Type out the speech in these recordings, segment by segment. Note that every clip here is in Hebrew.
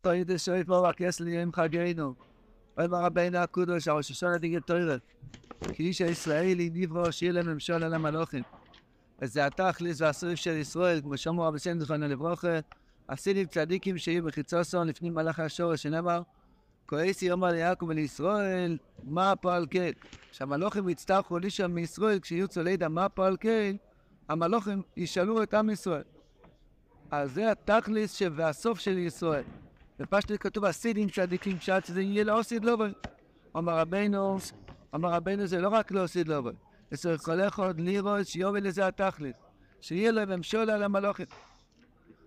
תויד שואף מורך יסלי עם חגנו. אומר רבינו הקודש, הראש השונה דיגל תוירת. כי איש הישראלי נברו שיהיה לממשול על המלוכים. וזה התכלס והסריף של ישראל, כמו שאמרו רבי סן זכרונו לברכה, עשינים צדיקים שיהיו בחיצוסון לפנים מלאכי השורש, שנאמר, כועסי אומר ליעקב ולישראל, מה פועל כן? שהמלוכים יצטרכו לישם מישראל, כשיהיו צולידע מה פועל כן, המלוכים ישאלו את עם ישראל. אז זה התכלס והסוף של ישראל. בפשטות כתוב הסידים צדיקים, שעד שזה יהיה לאוסיד לובר. אמר רבנו, אמר רבנו זה לא רק לאוסיד לובר. זה צריך כל אחד לראות שיובל לזה התכלס. שיהיה לו ממשול על המלוכים.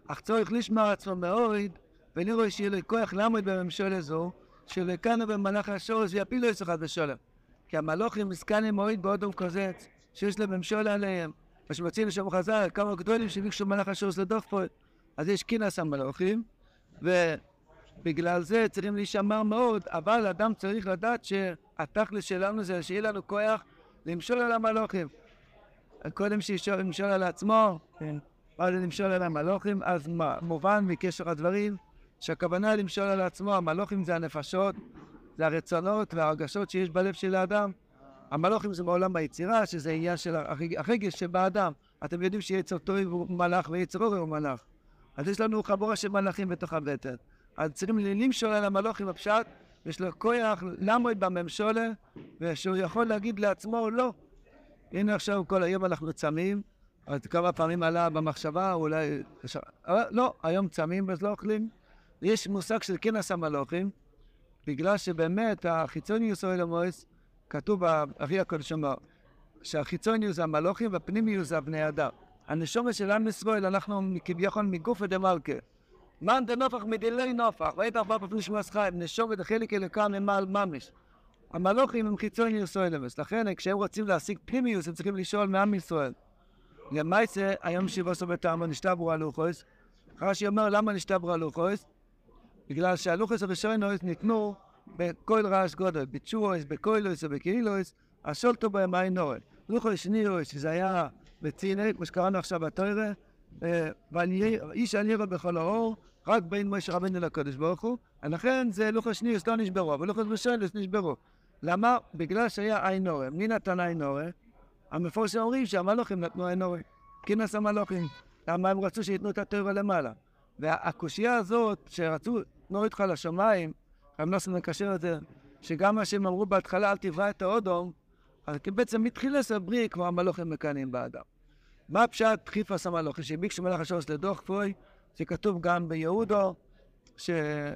אך צריך לשמור עצמו מאוד, ולראות שיהיה לו כוח לעמוד בממשול הזו, שלכאן במלאך השורש ויפילו את אחד ושולם. כי המלוכים מסכנים מאוד באודום כזה, שיש להם ממשול עליהם. מה שמציעים לשם חז"ל, כמה גדולים שביקשו מלאך השורש לדוח פה. אז יש כינס המלוכים, ובגלל זה צריכים להישמר מאוד, אבל אדם צריך לדעת שהתכלס שלנו זה שיהיה לנו כוח למשול על המלוכים. קודם שימשול על עצמו, כן. מה זה למשול על המלוכים, אז מה, מובן מקשר הדברים שהכוונה למשול על עצמו, המלוכים זה הנפשות, זה הרצונות וההרגשות שיש בלב של האדם. המלוכים זה מעולם היצירה, שזה עניין של הרגש שבאדם. אתם יודעים שיצר טוב הוא מלאך ויצר הוא מלאך. אז יש לנו חבורה של מלאכים בתוך הבטן. אז צריכים למשול על המלוכים הפשט, יש לו כוח לעמוד בממשולה, ושהוא יכול להגיד לעצמו לא. הנה עכשיו כל היום אנחנו צמים, אז כמה פעמים עלה במחשבה, אולי... לא, היום צמים אז לא אוכלים. יש מושג של כנס המלוכים, בגלל שבאמת החיצוניוס אוהל המועס, כתוב באחי הקודש אמר, שהחיצוניוס זה המלוכים והפנימיוס זה הבני אדם. הנשומת של עם ישראל, אנחנו כביכול מגוף ודמלכה. מאן דנופח מדילי נופח, ואית ארבע פפליש מסחיים, נשומת החלק אלוקם ממעל ממש. המלוכים הם חיצוניוס אוהלמס, לכן כשהם רוצים להשיג פנימיוס, הם צריכים לשאול מעם ישראל. למעשה, היום שיבוסו בטעמו נשתברו הלוחוס. רש"י אומר, למה נשתברו הלוחוס? בגלל שהלוחס הראשונות ניתנו בכל רעש גודל, בתשורס, בקוילוס ובקהילוס, השולטו בהם אין נורא. לוחס שנירוס, שזה היה בציני, כמו שקראנו עכשיו בתוירה, ואיש אלירה בכל האור, רק בין משה רבנו לקדוש ברוך הוא, ולכן זה לוחס שנירוס לא נשברו, אבל לוחס ראשונוס נשברו. למה? בגלל שהיה אין נורא. מי נתן אין נורא? המפורשים אומרים שהמלוכים נתנו אין נורא. כינס המלוכים. למה הם רצו שייתנו את התורה למעלה? והקושייה הזאת, שרצו, תנו איתך לשמיים, רב נוסן מקשר את זה, שגם מה שהם אמרו בהתחלה, אל תברא את האודום, אז בעצם מתחילת הבריא כבר המלוכים מקנאים באדם. מה פשט דחיפס המלוכים? שביקשו מלאך השורס לדוח פוי, זה כתוב גם ביהודו,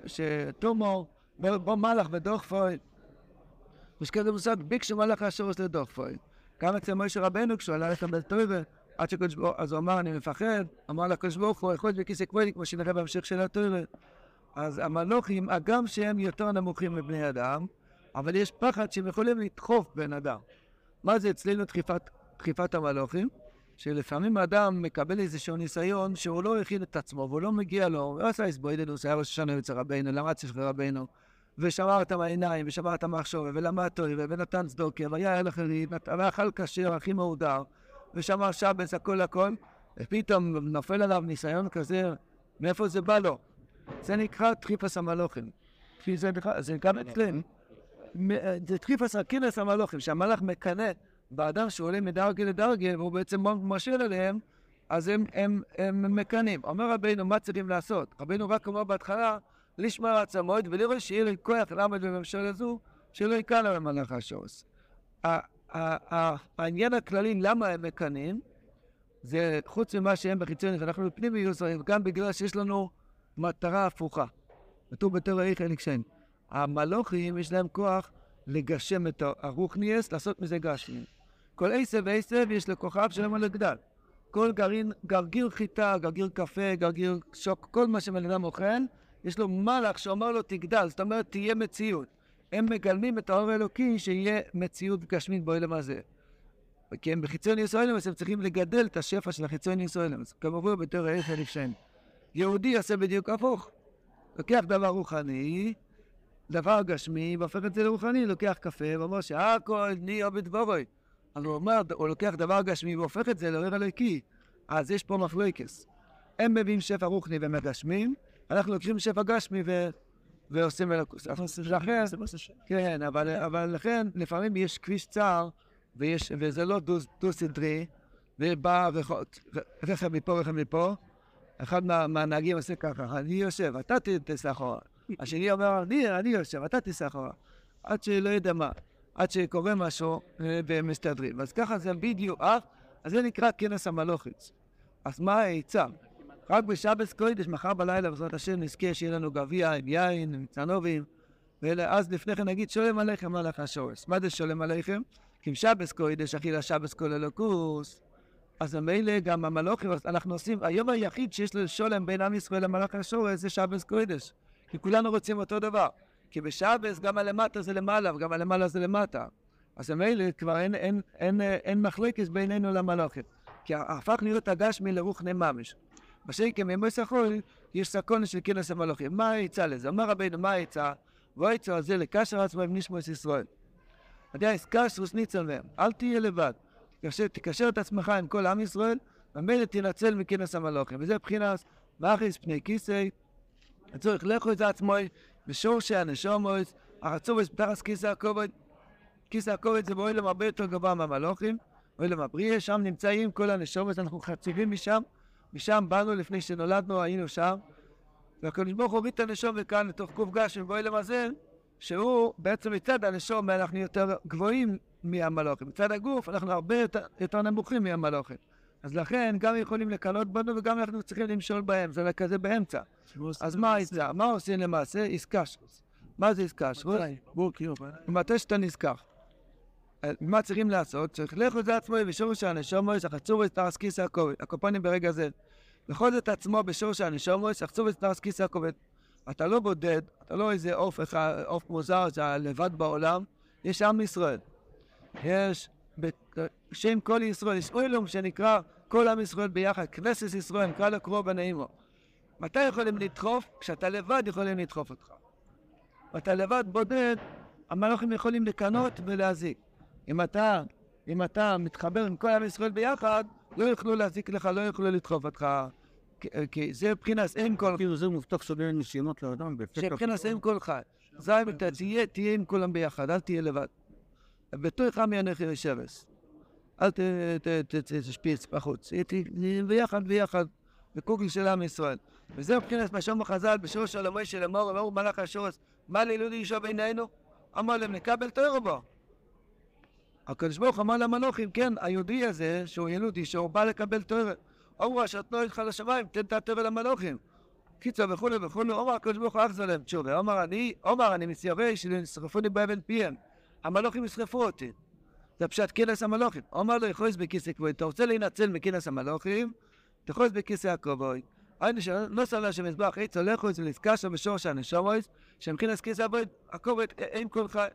שתומו, בוא מלאך ודוח פוי, יש כזה מושג, ביקשו מלאך השורס לדוח פוי. גם אצל משה רבנו, כשהוא עלה לכם בטויבה, עד שקדוש ברוך אז הוא אמר, אני מפחד, אמר לקדוש ברוך הוא, יכול להיות בכיסא כבודי, כמו שנראה בהמשך של התורה. אז המלוכים, הגם שהם יותר נמוכים מבני אדם, אבל יש פחד שהם יכולים לדחוף בן אדם. מה זה אצלנו דחיפת, דחיפת המלוכים? שלפעמים אדם מקבל איזשהו ניסיון שהוא לא הכין את עצמו והוא לא מגיע לו, הוא עשה איסבוידנוס, היה ראש השנה אצל רבינו, למד אצל רבינו, ושמר את העיניים, ושמר את המחשוב, ולמד תוירה, ונתן צדוקיה, והיה אל אחרים, ואכל כשר, הכי מהודר. ושמר שבס, הכל הכל, ופתאום נופל עליו ניסיון כזה, מאיפה זה בא לו? זה נקרא טריפס המלוכים. זה נקרא, אצלם, זה טריפס הקינס המלוכים, שהמלאך מקנא באדם שעולה מדרגה לדרגה, והוא בעצם משאיר עליהם, אז הם, הם, הם מקנאים. אומר רבינו, מה צריכים לעשות? רבינו רק אמר בהתחלה, לשמור עצמות ולראות שיהיה לי כוח לעמוד בממשלה הזו, שלא יקל על המלאך השורס. העניין הכללי, למה הם מקנאים, זה חוץ ממה שהם בחיצוניות, אנחנו בפנימיות, גם בגלל שיש לנו מטרה הפוכה. כתוב בתור האיך אליקשן. המלוכים יש להם כוח לגשם את הרוחניאס, לעשות מזה גשמים. כל עשב ועשב יש לכוכב שלהם על הגדל. כל גרעין, גרגיר חיטה, גרגיר קפה, גרגיר שוק, כל מה שבן אדם אוכל, יש לו מלאך שאומר לו תגדל, זאת אומרת תהיה מציאות. הם מגלמים את האור האלוקי שיהיה מציאות גשמית בעולם הזה. כי הם בחיצון ישראל, אז הם צריכים לגדל את השפע של החיצון ישראל. אז כמובן בתור הערך הלפשן. יהודי יעשה בדיוק הפוך. לוקח דבר רוחני, דבר גשמי, והופך את זה לרוחני, לוקח קפה, ואומר שהכל נהיה בדבורוי. אז הוא אומר, הוא לוקח דבר גשמי והופך את זה לעורר אלוקי. אז יש פה מחלוקס. הם מביאים שפע רוחני ומגשמים, אנחנו לוקחים שפע גשמי ו... ועושים אלוקוס. לכן, כן, אבל, אבל לכן, לפעמים יש כביש צר, ויש, וזה לא דו-סדרי, ובא רכב מפה, רכב מפה, אחד מה, מהנהגים עושה ככה, אני יושב, אתה תיסע אחורה. השני אומר, אני, אני יושב, אתה תיסע אחורה. עד שלא יודע מה, עד שקורה משהו אה, והם מסתדרים. אז ככה זה בדיוק, אה? אז זה נקרא כנס המלוכת. אז מה העצה? רק בשבס קוידש, מחר בלילה, בעזרת השם, נזכה שיהיה לנו גביע עם יין, עם צנובים, ואז לפני כן נגיד שולם עליכם מלאך השורס. מה זה שולם עליכם? כי אם שבס קוידש, אכילה שבס כל אלוקוס, אז ממילא גם המלוכים, אנחנו עושים, היום היחיד שיש לו שולם בין עם ישראל למלאך השורס זה שבס קוידש. כי כולנו רוצים אותו דבר. כי בשבס גם הלמטה זה למעלה וגם הלמעלה זה למטה. אז ממילא כבר אין, אין, אין, אין, מחלקת בינינו למלוכים. כי הפך להיות הגשמי לרוחני ממש. בשקם ימי סחור יש סקונה של כנס המלוכים. מה העצה לזה? אומר רבינו, מה העצה? והעצה הזה לקשר עצמו עם נשמוס ישראל. יודע, קשרוס ניצל מהם, אל תהיה לבד. תקשר את עצמך עם כל עם ישראל, ומילא תנצל מכנס המלוכים. וזה מבחינת מאחיס פני כיסא, הצורך לכו את עצמו בשורשי הנשומות, הרצובס בתחס כיסא הכובד. כיסא הכובד זה באוילם הרבה יותר גבוה מהמלוכים, אוילם הבריא, שם נמצאים כל הנשומות, אנחנו חציבים משם, משם באנו לפני שנולדנו, היינו שם, והקדוש ברוך הוא הוריד את הנשום וכאן לתוך קוף גשם באוילם הזה, שהוא בעצם מצד הנשום אנחנו יותר גבוהים מהמלוכים. מצד הגוף אנחנו הרבה יותר, יותר נמוכים מהמלוכים. אז לכן גם יכולים לקנות בנו וגם אנחנו צריכים למשול בהם, זה כזה באמצע. אז מה העצה? מה עושים למעשה? איסקשרוס. מה זה איסקשרוס? מתי שאתה נזכח. אה, מה צריכים לעשות? צריך לכו זה עצמו בשורש הנשומוס, החצורס תרס כיסא הכובד. הקופונים ברגע זה. לכל זאת עצמו בשורש הנשומוס, החצורס תרס כיסא הכובד. אתה לא בודד, אתה לא איזה עוף עוף מוזר לבד בעולם, יש עם ישראל. יש בשם כל ישראל, יש אוילום שנקרא כל עם ישראל ביחד, כנסת ישראל, נקרא לו קרוא בנעימו. מתי יכולים לדחוף? כשאתה לבד יכולים לדחוף אותך. ואתה לבד בודד, המלאכים יכולים לקנות ולהזיק. אם אתה, אם אתה מתחבר עם כל עם ישראל ביחד, לא יוכלו להזיק לך, לא יוכלו לדחוף אותך. כי זה מבחינת אם כל... כאילו זה מובטח סובל ניסיונות לאדם. זה מבחינת אם כל חי. זה אתה תהיה עם כולם ביחד, אל תהיה לבד. בתוך עמי אנכי ושבס. אל תשפיץ בחוץ. תהיה ביחד ביחד, בקוגל של עם ישראל. וזה מבחינת מה שאומר חז"ל בשורש עולמי של אמור, אמרו מלאך השורש, מה לילודי אישו בינינו? אמר להם, נקבל תוירו בו. הקדוש ברוך אמר למלוכים, כן, היהודי הזה, שהוא ילודי, שהוא בא לקבל תוירו. אמרו אשר תנו איתך לשמיים, תן את התוירו למלוכים. קיצר וכולי וכולי, אומר הקדוש ברוך הוא אחזו להם תשובה. אומר אני, אומר אני מצווה שנשרפוני באבן פיהם. המלוכים ישרפו אותי. זה פשט כנס המלוכים. אומר לו, יכולס בכיסא כבוי. אתה רוצה להינצל מכנס המלוכים? תכולס בכיסא הכבוי. היינו שלא סבלה שמזבח עץ הולכו אצל נזקשה בשורש הנשומויס, שמכנס כיסא הכובד עם כל חי.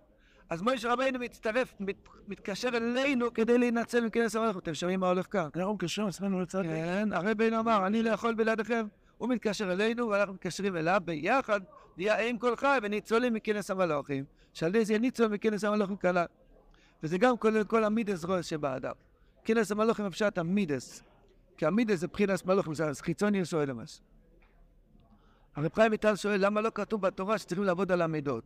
אז מויש רבינו מצטרף, מת, מתקשר אלינו כדי להינצל מכנס המלוכים. אתם שומעים מה הולך כאן? אנחנו מקשרים עצמנו לצד. כן, הרבינו אמר, אני לא יכול בלעדיכם. הוא מתקשר אלינו ואנחנו מתקשרים אליו ביחד, נהיה עם כל חי וניצולים מכנס המלוכים. שעל זה ניצול מכנס המלוכים כלל. וזה גם כולל כל המידס רוס שבאדם. כנס המלוכים אפשט המידס. כי המידס זה בחינס מלוכים, זה חיצוני יסוד למס. הרב חיים איטל שואל למה לא כתוב בתורה שצריכים לעבוד על המידות?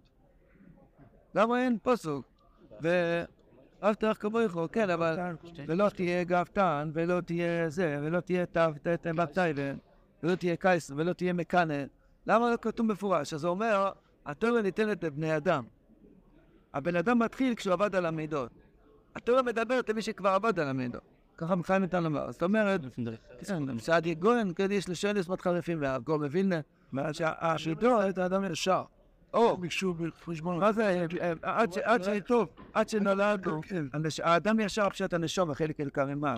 למה אין פוסוק? ואהבת לך כמוך, כן, אבל ולא תהיה גאוותן, ולא תהיה זה, ולא תהיה תבתאי, ולא תהיה קייס, ולא תהיה מקנא. למה לא כתוב מפורש? אז הוא אומר, התורה ניתנת לבני אדם. הבן אדם מתחיל כשהוא עבד על המידות. התורה מדברת למי שכבר עבד על המידות. ככה מחיים ניתן לומר. זאת אומרת, סעדי גויין, כדי יש לשאול עשמת חריפים והגו מווילנה, שהשידור את האדם ישר. או, ביקשו בחשבון. מה זה, עד שטוב, עד שנולדנו, האדם ישר פשט הנשום החלק אל כרמה.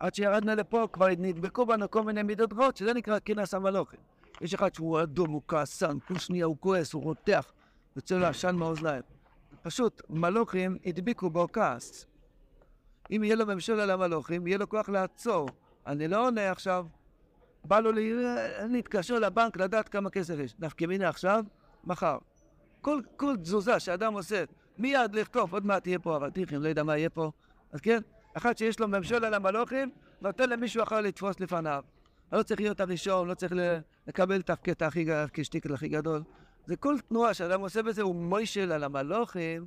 עד שירדנו לפה כבר נדבקו בנו כל מיני מידות רעות, שזה נקרא כינס המלוכים. יש אחד שהוא אדום, הוא כעסן, כל שנייה הוא כועס, הוא רותח, יוצא לו עשן מהאוזניים. פשוט, מלוכים הדביקו בו כעס. אם יהיה לו ממשל על המלוכים, יהיה לו כוח לעצור. אני לא עונה עכשיו, בא לו להתקשר לבנק לדעת כמה כסף יש. נפקא מינה עכשיו, מחר. כל, כל תזוזה שאדם עושה, מיד לכתוב, עוד מעט יהיה פה אבטיחים, לא יודע מה יהיה פה. אז כן, אחד שיש לו ממשל על המלוכים, נותן למישהו אחר לתפוס לפניו. לא צריך להיות הראשון, לא צריך לקבל את הקטע הכי, כשטיקל הכי גדול. זה כל תנועה שאדם עושה בזה, הוא מוישל על המלוכים.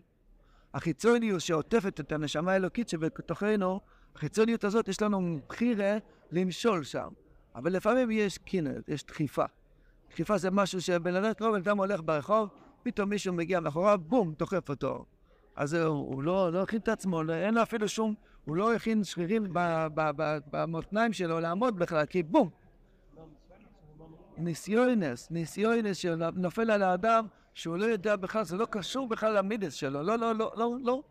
החיצוניות שעוטפת את הנשמה האלוקית שבתוכנו, החיצוניות הזאת, יש לנו בחירה למשול שם. אבל לפעמים יש קינט, יש דחיפה. דחיפה זה משהו שבן אדם, כמו בן אדם הולך ברחוב, פתאום מישהו מגיע מאחוריו, בום, דוחף אותו. אז זהו, הוא לא, לא הכין את עצמו, לא- אין לו אפילו שום, הוא לא הכין שרירים במותניים שלו לעמוד בכלל, כי בום. ניסיונס, ניסיונס שנופל על האדם, שהוא לא יודע בכלל, זה לא קשור בכלל למידס שלו, לא, לא, לא, לא, לא.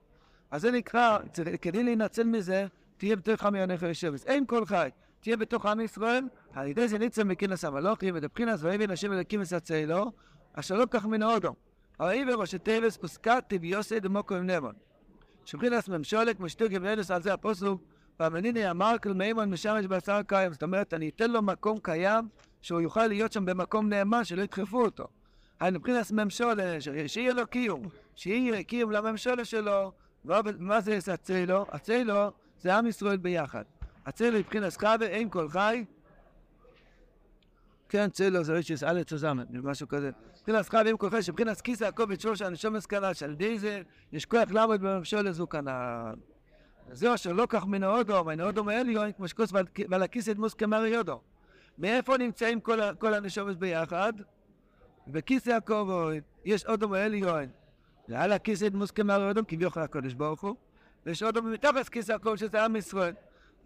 אז זה נקרא, כדי להינצל מזה, תהיה בתוך עמי הנפש שבס. אין כל חי, תהיה בתוך עם ישראל, על ידי זה ניצל מכינס המלוכים, ודבחינס ויבין השם אלוקים וסצי לו, אשר לא כך מן האודום. הרי בראשי טייבס פוסקתי ויוסי דמוקו עם נמון. שבחינס ממשולק משתוק ובנדס על זה הפוסוק, והמניני אמר כל מימון משמש בשר קיים. זאת אומרת, אני אתן לו מקום קיים, שהוא יוכל להיות שם במקום נאמן, שלא ידחפו אותו. היינו מבחינת ממשולה, ש- שיהיה לו קיום, שיהיה קיום לממשולה שלו, ועובד- מה זה הצלו? הצלו זה עם ישראל ביחד. הצלו מבחינת חווה, אין כל חי. כן, צלו זה רישיס א' צוזמן, משהו כזה. מבחינת חווה, אין כל חי, שבחינת כיסא הכובד שלוש הנשום הסקלה, שעל ידי זה יש כוח לעמוד בממשלה זו כאן. זהו אשר לא כך מן האודו, מן האודו העליון, כמו שכוס ועל הכיסא דמוס כמרי יודו. מאיפה נמצאים כל, כל הנשומת ביחד? בכיסא הכובד יש אודום העליון. ועל הכיסא דמוס כמרי יודו, כביכול הקודש ברוך הוא. ויש אודום מתחת כיסא הכובד שזה עם ישראל.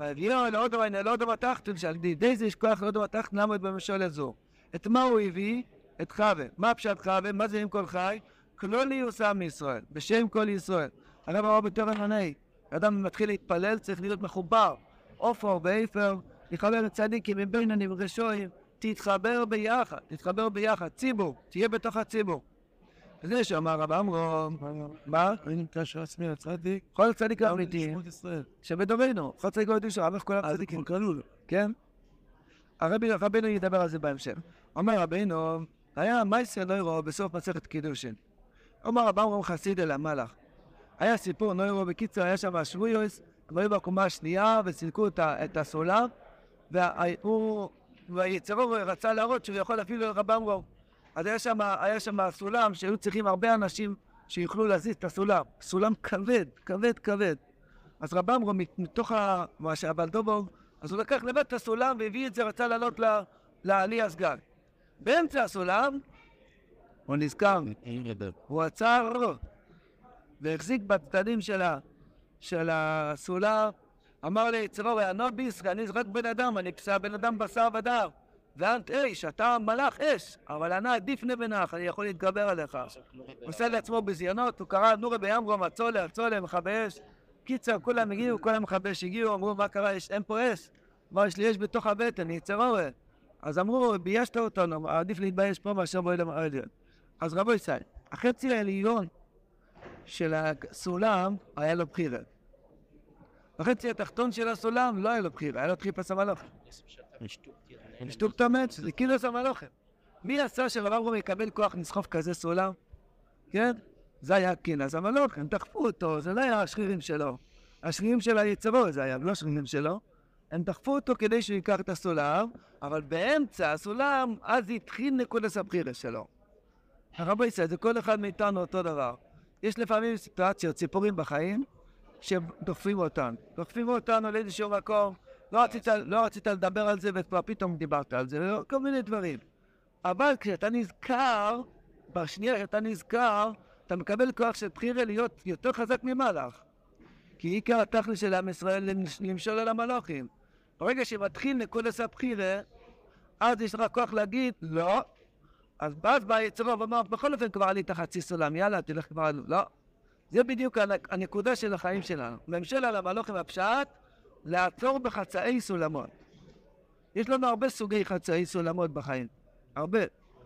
והביאו לאודום העניין, לאודום התחתון, שעל ידי זה יש כוח לאודום התחתון לעמוד בממשלה זו. את מה הוא הביא? את חווה. מה פשט חווה? מה זה עם כל חי? כלוליוס עם ישראל, בשם כל ישראל. הרב אמר בתורן עני, אדם מתחיל להתפלל, צריך להיות מחובר. עופר ואיפר, לחבר לצדיקים מבין הנמרשויים, תתחבר ביחד, תתחבר ביחד, ציבור, תהיה בתוך הציבור. וזה שאמר רב עמרום, מה? אני נמצא שעצמי הצדיק. כל צדיק אמיתי, שמות ישראל. שבדורנו, כל צדיק אמיתי שלו, אבל כל אז הצדיקים, קראו לו. כן? הרבי, רבנו ידבר על זה בהמשך. אומר רבינו, היה מייסר נוירו בסוף מסכת קידושין. אומר רב עמרם חסיד אל המלאך. היה סיפור נוירו, בקיצור, היה שם השבויוס, הם היו בקומה השנייה וסילקו את, ה- את הסולם, והוא, והיצרו רצה להראות שהוא יכול אפילו לרב עמרם. אז היה שם, היה שם סולם שהיו צריכים הרבה אנשים שיוכלו להזיז את הסולם. סולם כבד, כבד, כבד. אז רב עמרם, מת- מתוך ה... מה שהבלדובו, אז הוא לקח לבד את הסולם והביא את זה, רצה לעלות לעלי הסגן. באמצע הסולם, הוא נזכר, הוא עצר והחזיק בצדדים של הסולם, אמר ליצרו, יענוד בישראל, אני רק בן אדם, אני בן אדם בשר ודם. ואנט אש, אתה מלאך אש, אבל אני עדיף נבנך, אני יכול להתגבר עליך. עושה לעצמו ביזיונות, הוא קרא נורי בימרום, הצולה, הצולה, מכבי אש. קיצר, כולם הגיעו, כל המכבי אש הגיעו, אמרו, מה קרה, יש, אין פה אש. אמר, יש לי אש בתוך הבטן, יצרורת. אז אמרו, ביישת אותנו, עדיף להתבייש פה מאשר באוהל העליון. אז רבו ישראל, החצי העליון של הסולם היה לו בחירה. החצי התחתון של הסולם לא היה לו בחירה, היה לו דחיפס המלוכים. שטוק תמת, זה קילוס המלוכים. מי עשה שרב יקבל כוח לסחוב כזה סולם? כן? זה היה קינס המלוכים, דחפו אותו, זה לא היה השרירים שלו. השרירים של היצרו זה היה, לא השרירים שלו. הם דחפו אותו כדי שהוא ייקח את הסולם, אבל באמצע הסולם, אז התחיל נקודס הבחירה שלו. הרבי ישראל, זה כל אחד מאיתנו אותו דבר. יש לפעמים סיטואציות, ציפורים בחיים, שדוחפים אותנו. דוחפים אותנו לאיזשהו מקום, לא רצית, לא רצית לדבר על זה וכבר פתאום דיברת על זה, כל מיני דברים. אבל כשאתה נזכר, בשנייה שאתה נזכר, אתה מקבל כוח של בחירה להיות יותר חזק ממלאך. כי עיקר התכלס של עם ישראל למש- למשול על המלאכים. ברגע שמתחיל נקודס הבחירה, אז יש לך כוח להגיד, לא. אז אז בא יצרו ואמר, בכל אופן כבר עלית חצי סולם, יאללה, תלך כבר, לא. זה בדיוק הנק- הנקודה של החיים שלנו. ממשל על המלאכים הפשט, לעצור בחצאי סולמות. יש לנו הרבה סוגי חצאי סולמות בחיים. הרבה.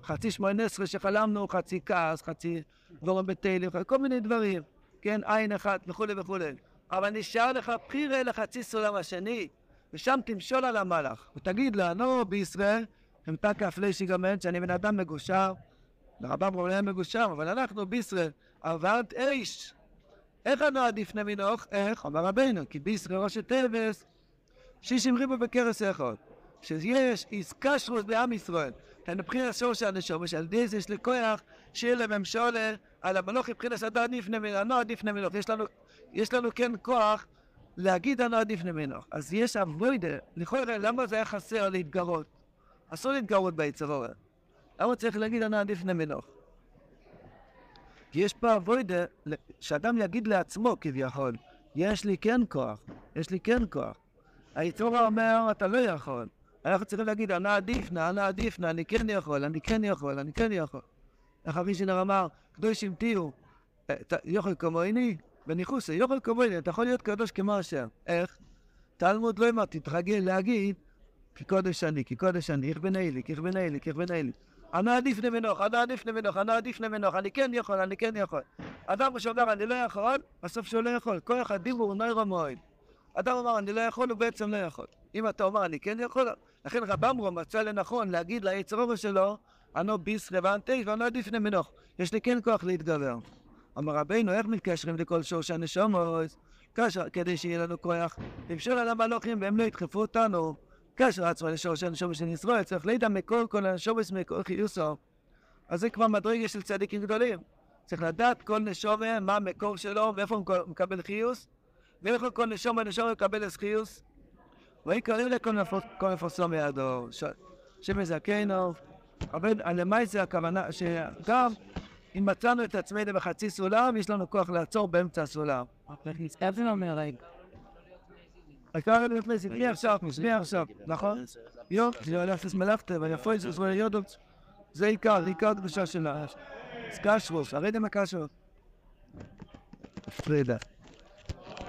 חצי שמונה עשרה שחלמנו, חצי כעס, חצי דבורם בתהילים, כל מיני דברים. כן, עין אחת וכולי וכולי. אבל נשאר לך בחירה לחצי סולם השני, ושם תמשול על המלאך. ותגיד לה, נו, בישראל, המתה כאפלי שיגמנט, שאני בן אדם מגושר. לרבם רבי היה מגושר, אבל אנחנו בישראל, עברת אש. איך אנו עדיף נמינוך? איך? אמר רבינו, כי בישראל ראשי טבס, שישים ריבו בקרס אחד. שיש איסקשרוס בעם ישראל. מבחינת שורש הנשום, שעל ידי זה יש לי כוח שיהיה לממשלה על המלוך מבחינת הדעת נפנה מנוח, הנועד נפנה מנוח. יש לנו, יש לנו כן כוח להגיד הנועד נפנה מנוח. אז יש אבוידה, לכאורה למה זה היה חסר להתגרות? אסור להתגרות ביצר אורן. למה צריך להגיד הנועד נפנה מנוח? כי יש פה אבוידה, שאדם יגיד לעצמו כביכול, יש לי כן כוח, יש לי כן כוח. היצור אומר, אתה לא יכול. אנחנו צריכים להגיד, אנא עדיף נא, אנא עדיף נא, אני כן יכול, אני כן יכול, אני כן יכול. איך אבי שנר אמר, קדושים תהיו, אה, יוכל כמוני, וניחוסה, יוכל כמוני, אתה יכול להיות קדוש כמו השם. איך? תלמוד לא אמר, תתרגל להגיד, כי קודש אני, כי קודש אני, איך בני כי איך בני כי איך בני. אנא עדיף נמנוך, אנא עדיף נמנוך, אנא עדיף נמנוך, אני כן יכול, אני כן יכול. אדם שאומר אני לא יכול, בסוף שהוא לא יכול. כוח הדיבור נוירו מועד. אדם אמר אני לא יכול, הוא בעצם לא יכול. אם אתה אומר אני כן יכול, לכן רב אמרו מצא לנכון להגיד ליצר שלו, אנו ביס רבנטי ואנו עדיף נמנוך. יש לי כן כוח להתגבר. אמר רבינו, איך מתקשרים לכל שורש הנשומות? כדי שיהיה לנו כוח, למשול על המלוכים והם לא ידחפו אותנו. כאשר עצמו לשורש הנשומות של ישראל, צריך לידע מקור כל הנשומות מקור חיוסו. אז זה כבר מדרגה של צדיקים גדולים. צריך לדעת כל נשומה, מה המקור שלו, ואיפה הוא מקבל חיוס, ואיך כל נשומה נשומה מקבל חיוס. ויקרא לכל מפורסם מידו, שם יזכנו, אבל למעשה הכוונה שגם אם מצאנו את עצמנו בחצי סולם, יש לנו כוח לעצור באמצע הסולם. איזה אומר רגע? העיקר לפני זה, מי עכשיו, מי עכשיו, נכון? יו, זה הולך לסמלפטה, ויפוי זה זמן יודות. זה עיקר, עיקר הקדושה של הקשרוס, הרי דם הקשרוס. פרידה.